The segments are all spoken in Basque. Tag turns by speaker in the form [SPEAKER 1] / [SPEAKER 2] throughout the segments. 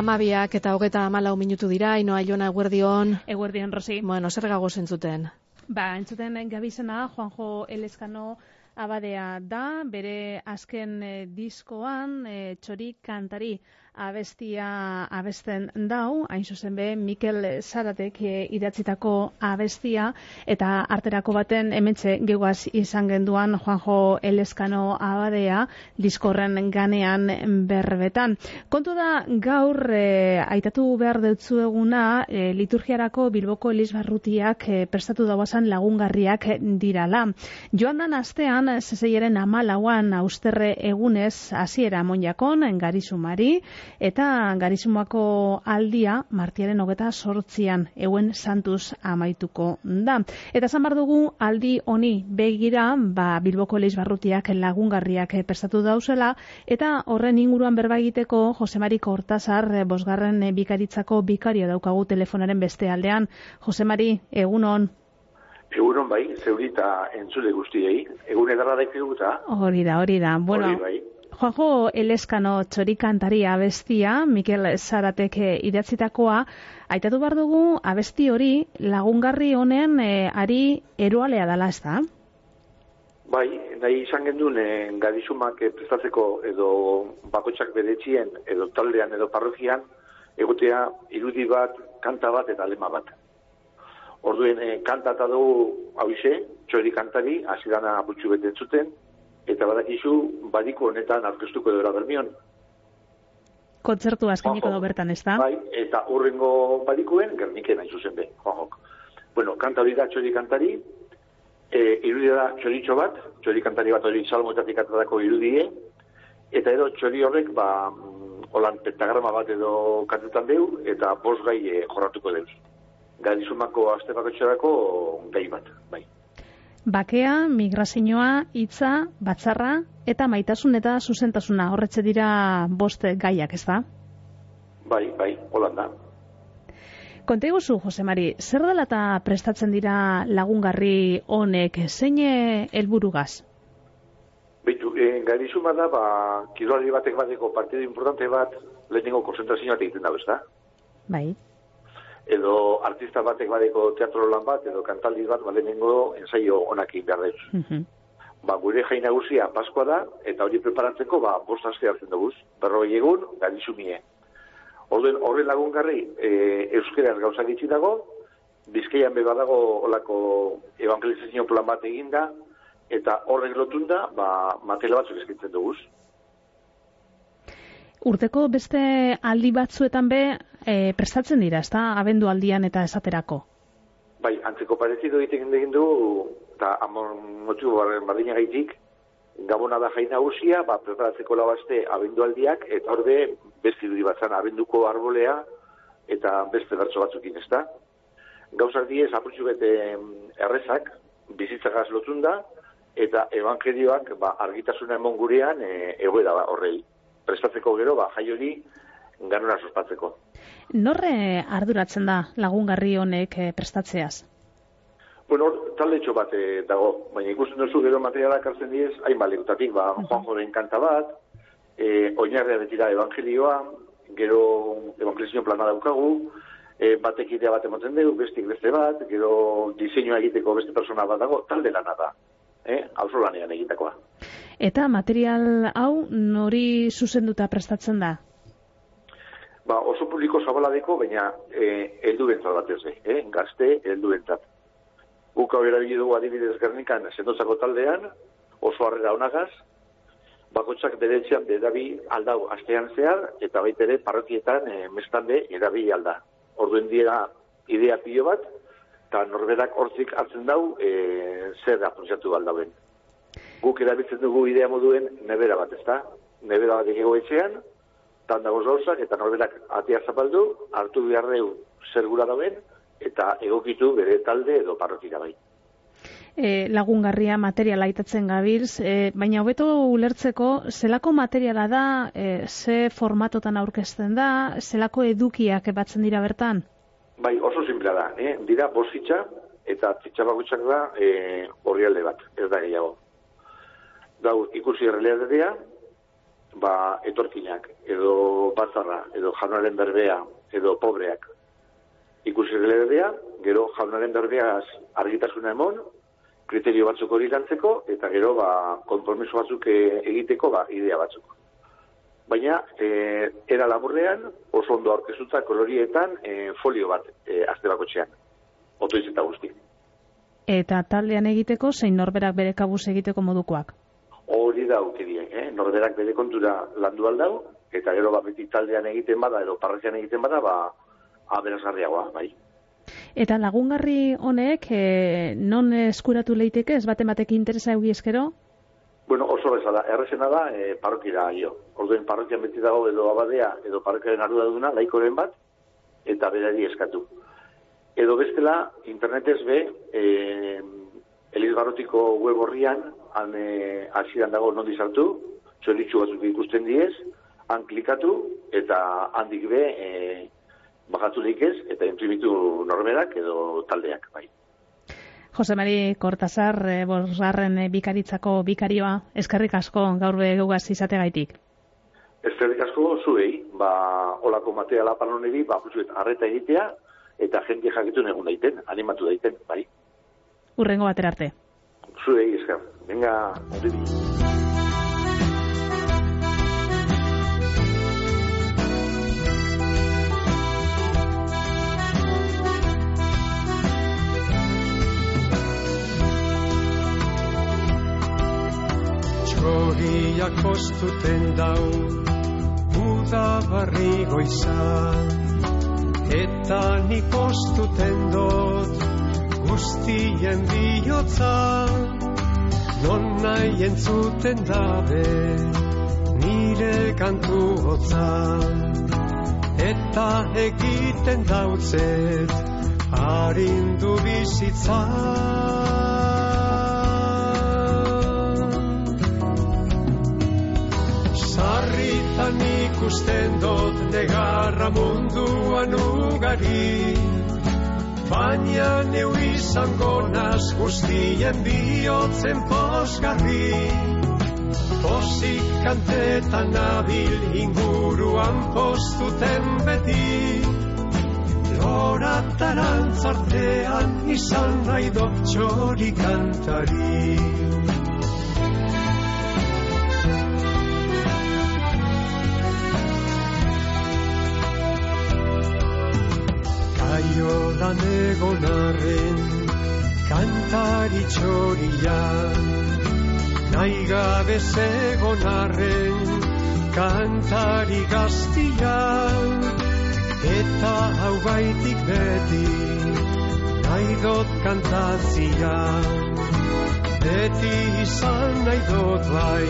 [SPEAKER 1] Amabiak eta hogeta amalau minutu dira, inoa jona eguerdion.
[SPEAKER 2] Eguerdion, Rosi.
[SPEAKER 1] Bueno, zer gago zentzuten?
[SPEAKER 2] Ba, entzuten gabizena, Juanjo Elezkano abadea da, bere azken eh, diskoan eh, txori kantari abestia abesten dau, hain zuzen be, Mikel Zaratek e, idatzitako abestia, eta arterako baten hementxe geguaz izan genduan Juanjo Elezkano abadea diskorren ganean berbetan. Kontu da gaur e, aitatu behar dutzu eguna e, liturgiarako Bilboko Elizbarrutiak e, prestatu dauazan lagungarriak dirala. Joan dan astean, zezeieren amalauan austerre egunez hasiera monjakon, garizumari, eta garizumako aldia martiaren hogeta sortzian euen santuz amaituko da. Eta zan dugu aldi honi begira ba, Bilboko Leiz Barrutiak lagungarriak prestatu dauzela eta horren inguruan berba egiteko Josemari Kortazar bosgarren bikaritzako bikario daukagu telefonaren beste aldean. Josemari, egunon?
[SPEAKER 3] Egunon bai, zeurita entzule guztiei. Egun edarra daik
[SPEAKER 2] Hori da, hori da. Bueno, hori bai. Joajo Eleskano txorikantari abestia, Mikel Zaratek eh, idatzitakoa, aitatu behar dugu abesti hori lagungarri honen e, ari eroalea dela ez da?
[SPEAKER 3] Bai, nahi izan gendun e, gadizumak prestatzeko edo bakotxak bedetxien edo taldean edo parrokian egotea irudi bat, kanta bat eta lema bat. Orduen e, kanta eta dugu hau txori kantari, hasi dana butxu beten zuten, eta badakizu badiko honetan aurkeztuko dela bermion.
[SPEAKER 2] Kontzertu askeniko da bertan, ez da?
[SPEAKER 3] Bai, eta urrengo badikoen, gerniken hain zuzen be, Juanjok. Bueno, kanta hori da txori kantari, e, irudia da txoritxo bat, txori kantari bat hori salmoetatik atadako irudie, eta edo txori horrek, ba, holan pentagrama bat edo kantetan deu, eta bos gai e, jorratuko deuz. Gadizumako azte txorako gai bat, bai
[SPEAKER 2] bakea, migrazioa, hitza, batzarra eta maitasun eta zuzentasuna horretze dira boste gaiak, ez da?
[SPEAKER 3] Bai, bai, holanda.
[SPEAKER 2] Konte guzu, Jose Mari, zer dela eta prestatzen dira lagungarri honek, zein helburugaz?
[SPEAKER 3] Bitu, e, garizuma da, ba, kirolari batek bateko partidu importante bat, lehenengo konzentrazioa egiten da, ez da?
[SPEAKER 2] Bai
[SPEAKER 3] edo artista batek badeko teatro lan bat, edo kantaldi bat, bale nengo ensaio onak behar dut. Mhm. Ba, gure jai nagusia Paskoa da, eta hori preparatzeko, ba, bost aste hartzen dugu, berroi egun, galizu mie. Horren, horren lagungarri, e, euskeraz gauza gitsi dago, bizkaian beba dago olako evangelizazio plan bat eginda, eta horrek lotunda, ba, matela batzuk eskitzen dugu.
[SPEAKER 2] Urteko beste aldi batzuetan be e, prestatzen dira, ezta? Abendu aldian eta esaterako.
[SPEAKER 3] Bai, antzeko parezido egiten egin du eta amon barren bardina gaitik, gabona da jaina nagusia, ba, preparatzeko labaste abendu aldiak, eta hor beste duri batzan abenduko arbolea, eta beste bertso batzukin, ezta? Gauzak diez, apurtxu bete errezak, bizitzagaz lotun da, eta evangelioak ba, argitasuna emon gurean e, egoera ba, horrei prestatzeko gero, ba, jai hori ganura sospatzeko.
[SPEAKER 2] Norre arduratzen da lagungarri honek eh, prestatzeaz?
[SPEAKER 3] Bueno, talde txo bat eh, dago, baina ikusten duzu gero materialak hartzen diez, hain balekutatik, ba, Juan Joren kanta bat, e, oinarria betira evangelioa, gero evangelizio plana daukagu, e, batek idea bat emoten dugu, bestik beste bat, gero diseinua egiteko beste persona bat dago, talde lana da, eh? lanean egitakoa.
[SPEAKER 2] Eta material hau nori zuzenduta prestatzen da?
[SPEAKER 3] Ba, oso publiko zabala deko, baina eh, eldu bentzat bat ez, eh? gazte eldu bentzat. Guk hau erabili dugu adibidez gernikan zendotzako taldean, oso harrera honagaz, bakotsak bere etxean bedabi aldau astean zehar, eta baita ere parrokietan e, mestande erabili alda. Orduen dira idea pilo bat, eta norberak hortzik hartzen dau e, zer da funtzatu aldauen guk erabiltzen dugu idea moduen nebera bat, ezta? Nebera bat egego etxean, tan dagoz gauzak, eta norberak atea zapaldu, hartu beharreu zer gura dauen, eta egokitu bere talde edo parrokira bai.
[SPEAKER 2] E, lagungarria materiala aitatzen gabilz, e, baina hobeto ulertzeko, zelako materiala da, e, ze formatotan aurkezten da, zelako edukiak batzen dira bertan?
[SPEAKER 3] Bai, oso simplea da, eh? dira bositza, eta txitsabagutxak da e, horri horrialde bat, ez da gehiago gaur ikusi realitatea, ba, etorkinak, edo batzarra, edo jaunaren berbea, edo pobreak. Ikusi berdea, gero jaunaren berbea argitasuna emon, kriterio batzuk hori lantzeko, eta gero ba, konpromiso batzuk e, egiteko ba, idea batzuk. Baina, e, era laburrean, oso ondo aurkezuta kolorietan e, folio bat e, azte bako txean. Oto eta guzti.
[SPEAKER 2] Eta taldean egiteko, zein norberak bere kabuz egiteko modukoak?
[SPEAKER 3] Hori da, ukedien, eh? norberak bere kontura landu aldau, eta gero ba, beti taldean egiten bada, edo parrazian egiten bada, ba, aberazgarriagoa, bai.
[SPEAKER 2] Eta lagungarri honek, e, non eskuratu leiteke, ez bate batek interesa eugi eskero?
[SPEAKER 3] Bueno, oso bezala, errezena da e, parrokira jo. Orduen parrokian beti dago edo abadea, edo parrokiaren ardura duna, laikoren bat, eta berari eskatu. Edo bestela, internetez be, e, Eliz Barrotiko web horrian, han asidan dago non dizartu, txolitxu batzuk ikusten diez, han klikatu, eta handik be, e, bajatu ez, eta imprimitu norberak edo taldeak, bai.
[SPEAKER 2] Jose Mari Kortazar, e, bosgarren e, bikaritzako bikarioa, eskerrik asko gaur begugaz izate gaitik.
[SPEAKER 3] Eskerrik asko zuei, ba, olako matea lapanoneri, ba, juzuet, arreta egitea, eta jente jakitu egun daiten, animatu daiten, bai.
[SPEAKER 2] Urrengo batera arte.
[SPEAKER 3] Zuei, esker. Venga, ondibi.
[SPEAKER 4] Txoriak postuten dau Uda barri goizan Eta nik postuten dut Guztien bihotza Non nahi entzuten dabe Nire kantu hotza. Eta egiten dautzet Harindu bizitzan Zertan ikusten dut negarra munduan ugari Baina neu izango naz guztien bihotzen posgarri Pozik kantetan nabil inguruan postuten beti. Lorataran zartean izan nahi dut txori kantari Aiolan egon arren kantari txoria Nahi gabe zegon arren kantari gaztia Eta hau gaitik beti nahi dot kantatzia Beti izan nahi dot bai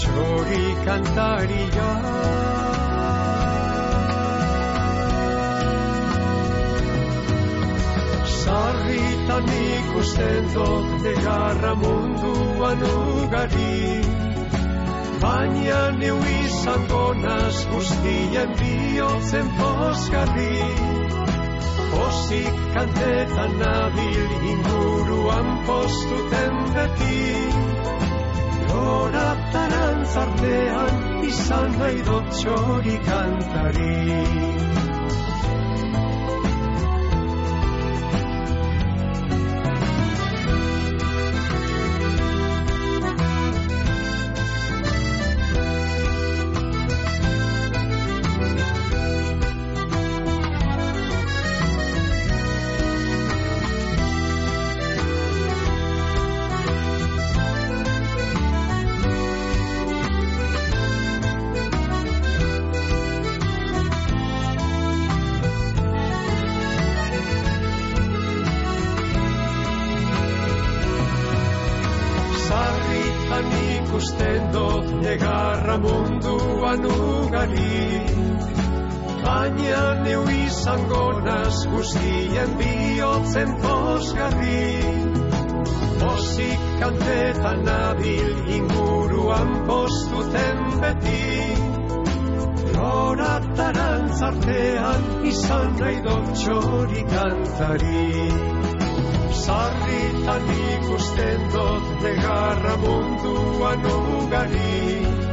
[SPEAKER 4] txori kantaria Sarritan ikusten dut negarra munduan ugari Baina neu izango naz guztien bihotzen posgarri. Pozik kantetan nabil inguruan postuten beti. Lorataran zartean izan nahi dut txori kantari banu gari
[SPEAKER 5] Baina neu izango naz guztien bihotzen posgarri Bozik kantetan nabil inguruan postuten beti. Horataran zartean izan nahi dotxori kantari. Sarritan ikusten dot negarra munduan ugarik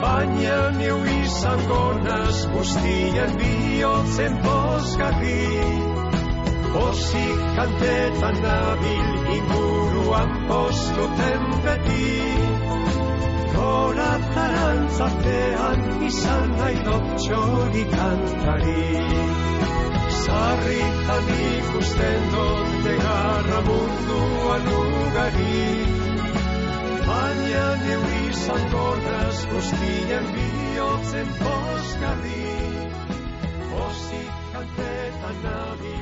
[SPEAKER 5] baina neu izango naz guztien bihotzen pozgarri. Pozik kantetan nabil inguruan postuten beti.
[SPEAKER 4] Gora tarantzatean izan nahi dut txori kantari. Sarritan ikusten dut negarra munduan ugari. Baina neu izango naz guztien bihotzen pozgarri Pozik kantetan nabil